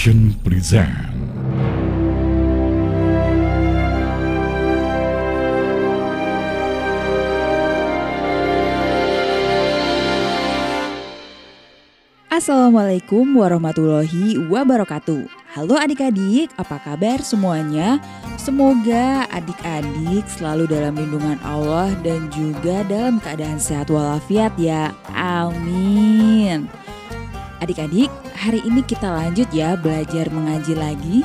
Present Assalamualaikum warahmatullahi wabarakatuh. Halo adik-adik, apa kabar semuanya? Semoga adik-adik selalu dalam lindungan Allah dan juga dalam keadaan sehat walafiat ya. Amin. Adik-adik, hari ini kita lanjut ya belajar mengaji lagi.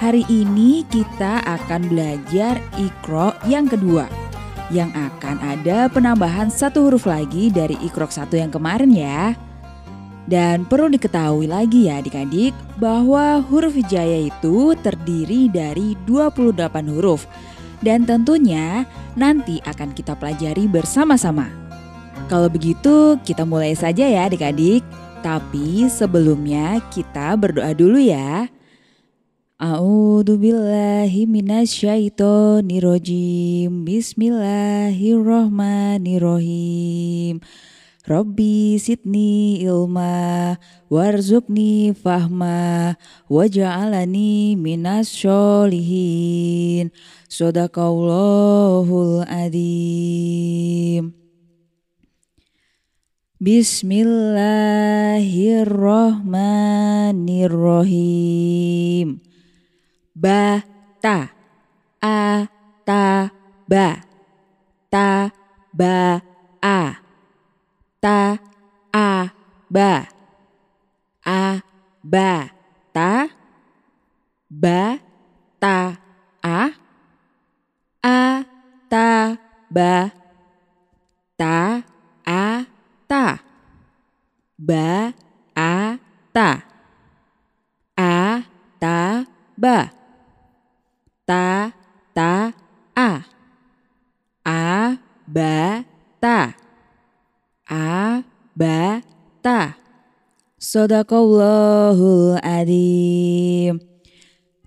Hari ini kita akan belajar ikro yang kedua yang akan ada penambahan satu huruf lagi dari ikrok satu yang kemarin ya. Dan perlu diketahui lagi ya adik-adik bahwa huruf hijaya itu terdiri dari 28 huruf. Dan tentunya nanti akan kita pelajari bersama-sama. Kalau begitu kita mulai saja ya adik-adik. Tapi sebelumnya kita berdoa dulu ya. A'udzu billahi minasyaitonirrajim. Bismillahirrahmanirrahim. Robbi sidni ilma warzukni fahma waja'alani minas sholihin Sodakallahul adim Bismillahirrahmanirrahim. Ba ta a ta ba. Ta ba a. Ta a ba. A ba ta. Ba ta a. A ta ba. Ta a ta ba a ta a ta ba ta ta a a ba ta A ba ta. Sodakallahul adim.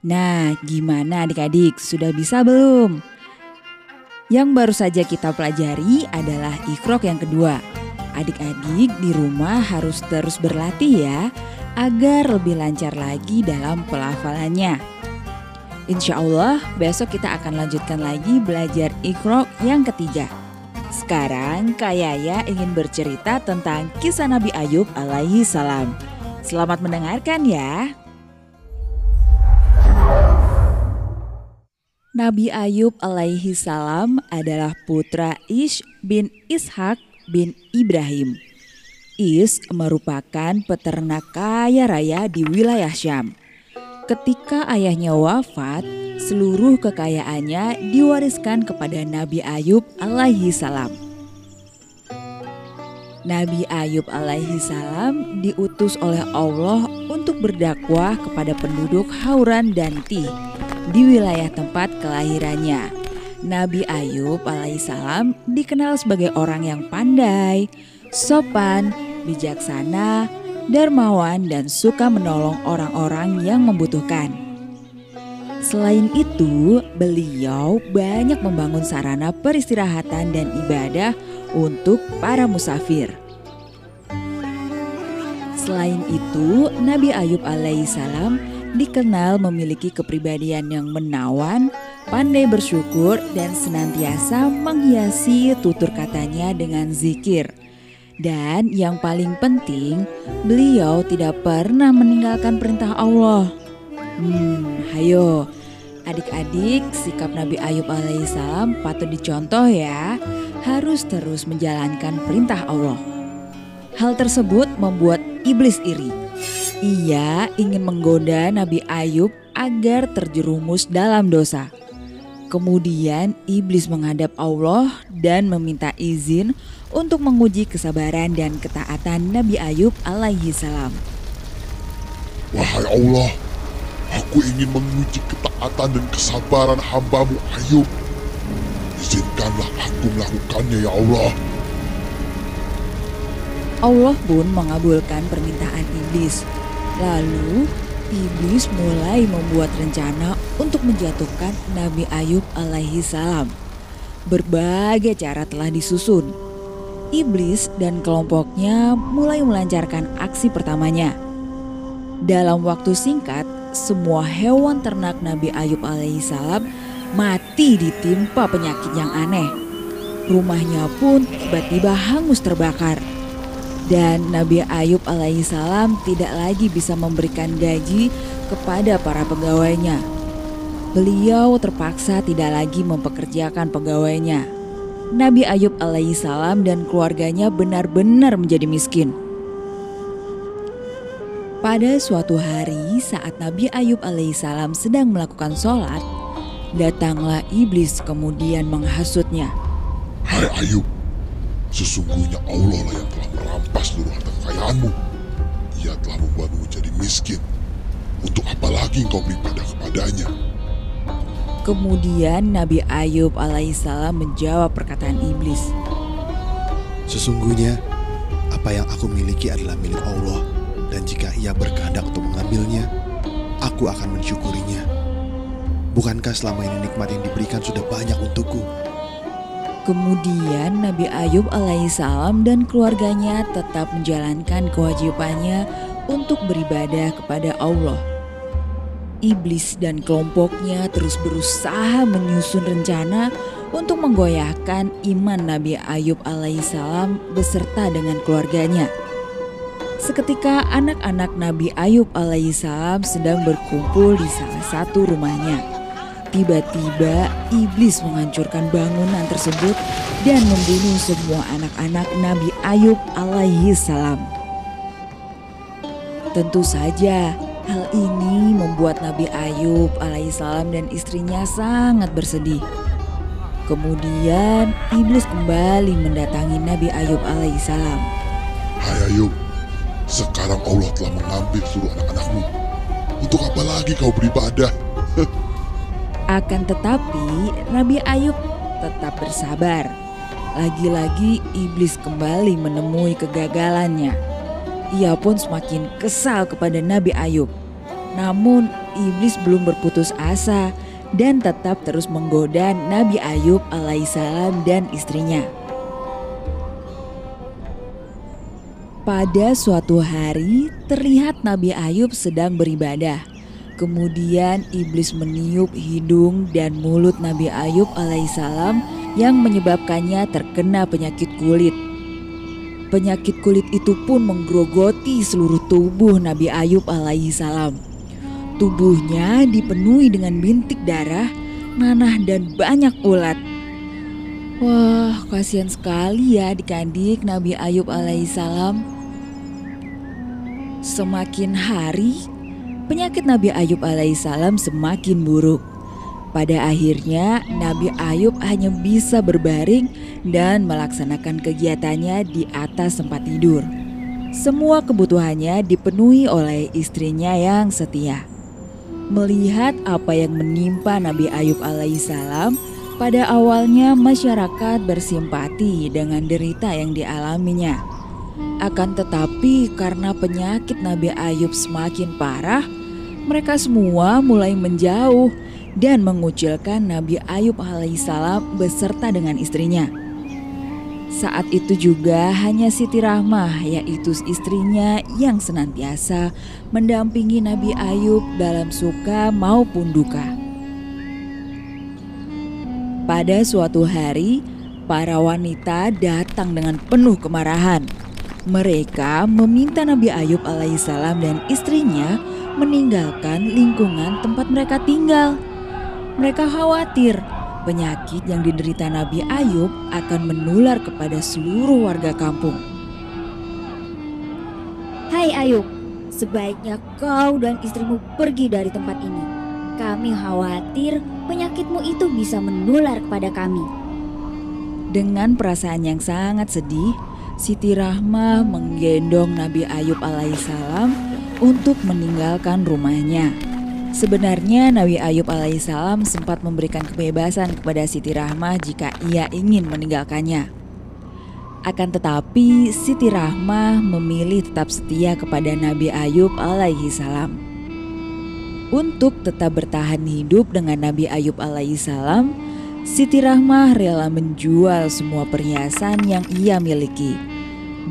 Nah, gimana adik-adik? Sudah bisa belum? Yang baru saja kita pelajari adalah ikrok yang kedua. Adik-adik di rumah harus terus berlatih ya, agar lebih lancar lagi dalam pelafalannya. Insya Allah besok kita akan lanjutkan lagi belajar ikrok yang ketiga. Sekarang Kak Yaya ingin bercerita tentang kisah Nabi Ayub alaihi salam. Selamat mendengarkan ya. Nabi Ayub alaihi salam adalah putra Ish bin Ishak bin Ibrahim. Is merupakan peternak kaya raya di wilayah Syam. Ketika ayahnya wafat, seluruh kekayaannya diwariskan kepada Nabi Ayub alaihi salam. Nabi Ayub alaihi salam diutus oleh Allah untuk berdakwah kepada penduduk Hauran dan Tih di wilayah tempat kelahirannya. Nabi Ayub alaihissalam dikenal sebagai orang yang pandai, sopan, bijaksana, dermawan, dan suka menolong orang-orang yang membutuhkan. Selain itu, beliau banyak membangun sarana peristirahatan dan ibadah untuk para musafir. Selain itu, Nabi Ayub alaihissalam dikenal memiliki kepribadian yang menawan, pandai bersyukur, dan senantiasa menghiasi tutur katanya dengan zikir. Dan yang paling penting, beliau tidak pernah meninggalkan perintah Allah. Hmm, hayo, adik-adik, sikap Nabi Ayub alaihissalam patut dicontoh ya. Harus terus menjalankan perintah Allah. Hal tersebut membuat iblis iri. Ia ingin menggoda Nabi Ayub agar terjerumus dalam dosa. Kemudian iblis menghadap Allah dan meminta izin untuk menguji kesabaran dan ketaatan Nabi Ayub alaihi salam. Wahai Allah, aku ingin menguji ketaatan dan kesabaran hambamu Ayub. Izinkanlah aku melakukannya ya Allah. Allah pun mengabulkan permintaan iblis. Lalu iblis mulai membuat rencana untuk menjatuhkan Nabi Ayub alaihi salam. Berbagai cara telah disusun. Iblis dan kelompoknya mulai melancarkan aksi pertamanya. Dalam waktu singkat, semua hewan ternak Nabi Ayub alaihissalam mati ditimpa penyakit yang aneh. Rumahnya pun tiba-tiba hangus terbakar. Dan Nabi Ayub alaihissalam tidak lagi bisa memberikan gaji kepada para pegawainya. Beliau terpaksa tidak lagi mempekerjakan pegawainya. Nabi Ayub alaihissalam dan keluarganya benar-benar menjadi miskin. Pada suatu hari saat Nabi Ayub alaihissalam sedang melakukan sholat, datanglah iblis kemudian menghasutnya. Hai Ayub, sesungguhnya Allah lah yang merampas seluruh harta kekayaanmu. Ia telah membuatmu menjadi miskin. Untuk apa lagi engkau beribadah kepadanya? Kemudian Nabi Ayub alaihissalam menjawab perkataan iblis. Sesungguhnya apa yang aku miliki adalah milik Allah dan jika ia berkehendak untuk mengambilnya, aku akan mensyukurinya. Bukankah selama ini nikmat yang diberikan sudah banyak untukku? Kemudian Nabi Ayub alaihissalam dan keluarganya tetap menjalankan kewajibannya untuk beribadah kepada Allah. Iblis dan kelompoknya terus berusaha menyusun rencana untuk menggoyahkan iman Nabi Ayub alaihissalam beserta dengan keluarganya. Seketika anak-anak Nabi Ayub alaihissalam sedang berkumpul di salah satu rumahnya. Tiba-tiba iblis menghancurkan bangunan tersebut dan membunuh semua anak-anak Nabi Ayub alaihissalam. Tentu saja hal ini membuat Nabi Ayub alaihissalam dan istrinya sangat bersedih. Kemudian iblis kembali mendatangi Nabi Ayub alaihissalam. Hai Ayub, sekarang Allah telah mengambil seluruh anak-anakmu. Untuk apa lagi kau beribadah? Akan tetapi Nabi Ayub tetap bersabar. Lagi-lagi iblis kembali menemui kegagalannya. Ia pun semakin kesal kepada Nabi Ayub. Namun iblis belum berputus asa dan tetap terus menggoda Nabi Ayub alaihissalam dan istrinya. Pada suatu hari, terlihat Nabi Ayub sedang beribadah. Kemudian iblis meniup hidung dan mulut Nabi Ayub alaihissalam yang menyebabkannya terkena penyakit kulit. Penyakit kulit itu pun menggerogoti seluruh tubuh Nabi Ayub alaihissalam. Tubuhnya dipenuhi dengan bintik darah, nanah dan banyak ulat. Wah, kasihan sekali ya adik-adik Nabi Ayub alaihissalam. Semakin hari, penyakit Nabi Ayub alaihissalam semakin buruk. Pada akhirnya, Nabi Ayub hanya bisa berbaring dan melaksanakan kegiatannya di atas tempat tidur. Semua kebutuhannya dipenuhi oleh istrinya yang setia. Melihat apa yang menimpa Nabi Ayub alaihissalam, pada awalnya masyarakat bersimpati dengan derita yang dialaminya. Akan tetapi karena penyakit Nabi Ayub semakin parah, mereka semua mulai menjauh dan mengucilkan Nabi Ayub alaihissalam beserta dengan istrinya. Saat itu juga hanya Siti Rahmah yaitu istrinya yang senantiasa mendampingi Nabi Ayub dalam suka maupun duka. Pada suatu hari, para wanita datang dengan penuh kemarahan. Mereka meminta Nabi Ayub alaihissalam dan istrinya meninggalkan lingkungan tempat mereka tinggal. Mereka khawatir penyakit yang diderita Nabi Ayub akan menular kepada seluruh warga kampung. Hai Ayub, sebaiknya kau dan istrimu pergi dari tempat ini. Kami khawatir penyakitmu itu bisa menular kepada kami. Dengan perasaan yang sangat sedih, Siti Rahmah menggendong Nabi Ayub alaihissalam untuk meninggalkan rumahnya. Sebenarnya Nabi Ayub alaihissalam sempat memberikan kebebasan kepada Siti Rahmah jika ia ingin meninggalkannya. Akan tetapi Siti Rahmah memilih tetap setia kepada Nabi Ayub alaihissalam. Untuk tetap bertahan hidup dengan Nabi Ayub alaihissalam, Siti Rahmah rela menjual semua perhiasan yang ia miliki.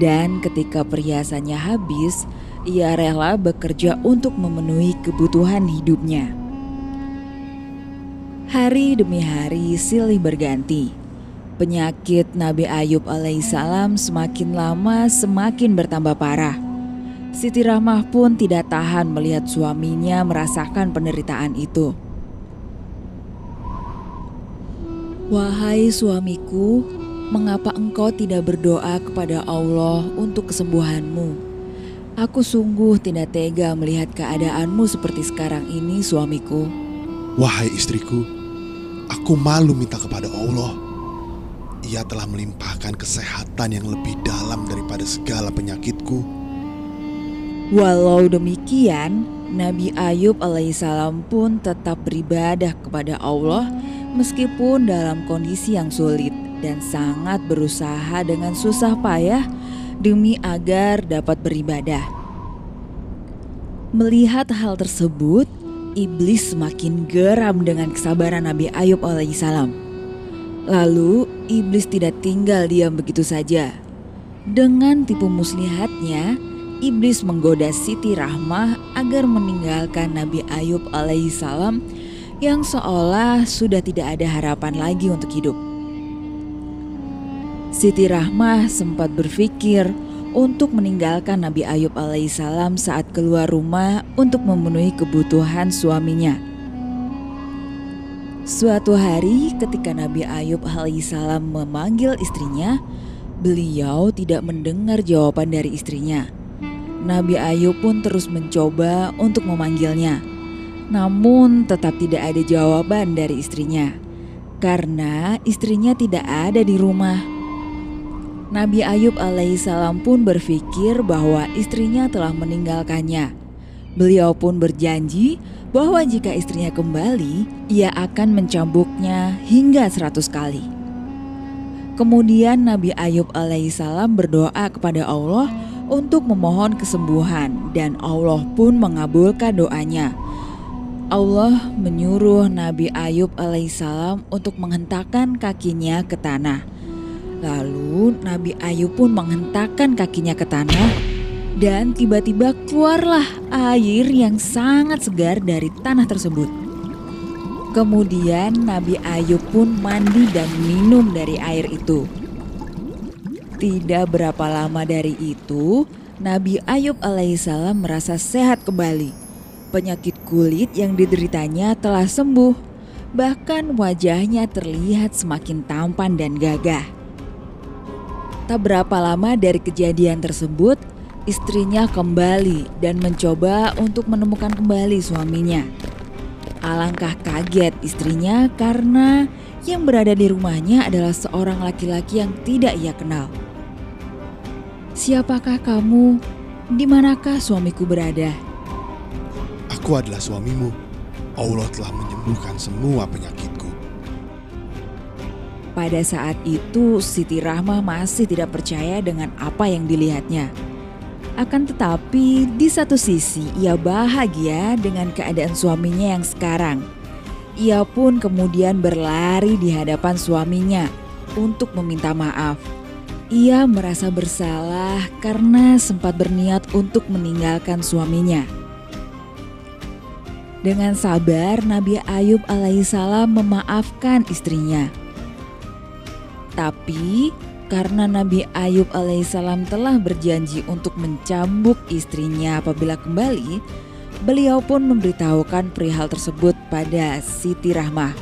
Dan ketika perhiasannya habis, ia rela bekerja untuk memenuhi kebutuhan hidupnya. Hari demi hari silih berganti. Penyakit Nabi Ayub alaihissalam semakin lama semakin bertambah parah. Siti Rahmah pun tidak tahan melihat suaminya merasakan penderitaan itu. Wahai suamiku, mengapa engkau tidak berdoa kepada Allah untuk kesembuhanmu? Aku sungguh tidak tega melihat keadaanmu seperti sekarang ini, suamiku. Wahai istriku, aku malu minta kepada Allah. Ia telah melimpahkan kesehatan yang lebih dalam daripada segala penyakitku. Walau demikian, Nabi Ayub alaihissalam pun tetap beribadah kepada Allah meskipun dalam kondisi yang sulit dan sangat berusaha dengan susah payah demi agar dapat beribadah. Melihat hal tersebut, iblis semakin geram dengan kesabaran Nabi Ayub alaihissalam. Lalu iblis tidak tinggal diam begitu saja. Dengan tipu muslihatnya, iblis menggoda Siti Rahmah agar meninggalkan Nabi Ayub alaihissalam yang seolah sudah tidak ada harapan lagi untuk hidup. Siti Rahmah sempat berpikir untuk meninggalkan Nabi Ayub alaihissalam saat keluar rumah untuk memenuhi kebutuhan suaminya. Suatu hari ketika Nabi Ayub alaihissalam memanggil istrinya, beliau tidak mendengar jawaban dari istrinya. Nabi Ayub pun terus mencoba untuk memanggilnya. Namun tetap tidak ada jawaban dari istrinya. Karena istrinya tidak ada di rumah. Nabi Ayub alaihissalam pun berpikir bahwa istrinya telah meninggalkannya. Beliau pun berjanji bahwa jika istrinya kembali, ia akan mencambuknya hingga seratus kali. Kemudian Nabi Ayub alaihissalam berdoa kepada Allah untuk memohon kesembuhan dan Allah pun mengabulkan doanya. Allah menyuruh Nabi Ayub alaihissalam untuk menghentakkan kakinya ke tanah. Lalu Nabi Ayub pun menghentakkan kakinya ke tanah dan tiba-tiba keluarlah air yang sangat segar dari tanah tersebut. Kemudian Nabi Ayub pun mandi dan minum dari air itu. Tidak berapa lama dari itu, Nabi Ayub alaihissalam merasa sehat kembali. Penyakit kulit yang dideritanya telah sembuh, bahkan wajahnya terlihat semakin tampan dan gagah. Tak berapa lama dari kejadian tersebut, istrinya kembali dan mencoba untuk menemukan kembali suaminya. Alangkah kaget istrinya karena yang berada di rumahnya adalah seorang laki-laki yang tidak ia kenal. Siapakah kamu? Di manakah suamiku berada? Aku adalah suamimu. Allah telah menyembuhkan semua penyakitku. Pada saat itu, Siti Rahmah masih tidak percaya dengan apa yang dilihatnya. Akan tetapi, di satu sisi ia bahagia dengan keadaan suaminya yang sekarang. Ia pun kemudian berlari di hadapan suaminya untuk meminta maaf. Ia merasa bersalah karena sempat berniat untuk meninggalkan suaminya. Dengan sabar, Nabi Ayub alaihissalam memaafkan istrinya. Tapi karena Nabi Ayub alaihissalam telah berjanji untuk mencambuk istrinya apabila kembali, beliau pun memberitahukan perihal tersebut pada Siti Rahmah.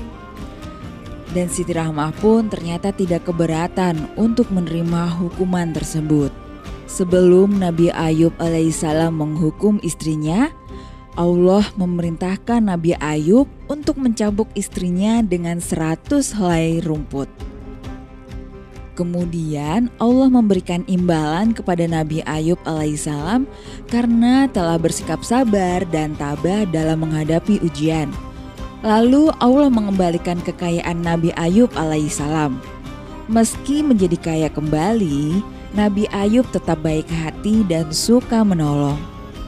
Dan Siti Rahmah pun ternyata tidak keberatan untuk menerima hukuman tersebut. Sebelum Nabi Ayub alaihissalam menghukum istrinya, Allah memerintahkan Nabi Ayub untuk mencambuk istrinya dengan seratus helai rumput. Kemudian Allah memberikan imbalan kepada Nabi Ayub alaihissalam karena telah bersikap sabar dan tabah dalam menghadapi ujian. Lalu Allah mengembalikan kekayaan Nabi Ayub alaihissalam. Meski menjadi kaya kembali, Nabi Ayub tetap baik hati dan suka menolong.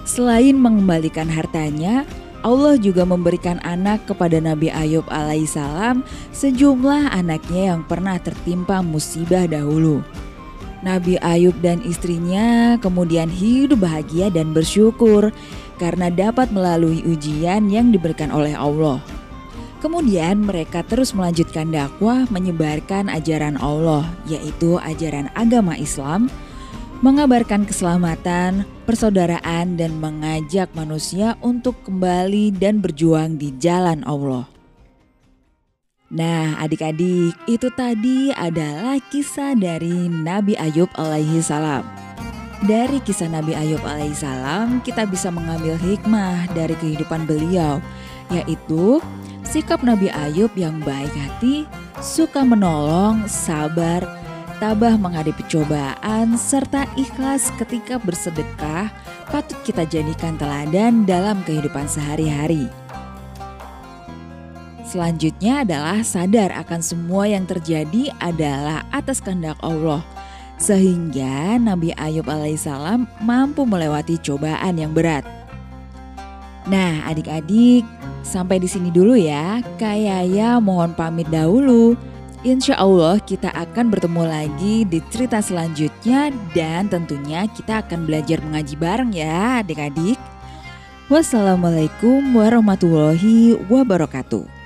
Selain mengembalikan hartanya, Allah juga memberikan anak kepada Nabi Ayub alaihissalam sejumlah anaknya yang pernah tertimpa musibah dahulu. Nabi Ayub dan istrinya kemudian hidup bahagia dan bersyukur karena dapat melalui ujian yang diberikan oleh Allah. Kemudian mereka terus melanjutkan dakwah menyebarkan ajaran Allah, yaitu ajaran agama Islam, mengabarkan keselamatan, persaudaraan, dan mengajak manusia untuk kembali dan berjuang di jalan Allah. Nah, adik-adik, itu tadi adalah kisah dari Nabi Ayub alaihi salam. Dari kisah Nabi Ayub alaihi salam, kita bisa mengambil hikmah dari kehidupan beliau, yaitu sikap Nabi Ayub yang baik hati, suka menolong, sabar, tabah menghadapi cobaan, serta ikhlas ketika bersedekah patut kita jadikan teladan dalam kehidupan sehari-hari. Selanjutnya adalah sadar akan semua yang terjadi adalah atas kehendak Allah. Sehingga Nabi Ayub alaihissalam mampu melewati cobaan yang berat. Nah adik-adik sampai di sini dulu ya. Kayaya mohon pamit dahulu. Insya Allah kita akan bertemu lagi di cerita selanjutnya dan tentunya kita akan belajar mengaji bareng ya adik-adik. Wassalamualaikum warahmatullahi wabarakatuh.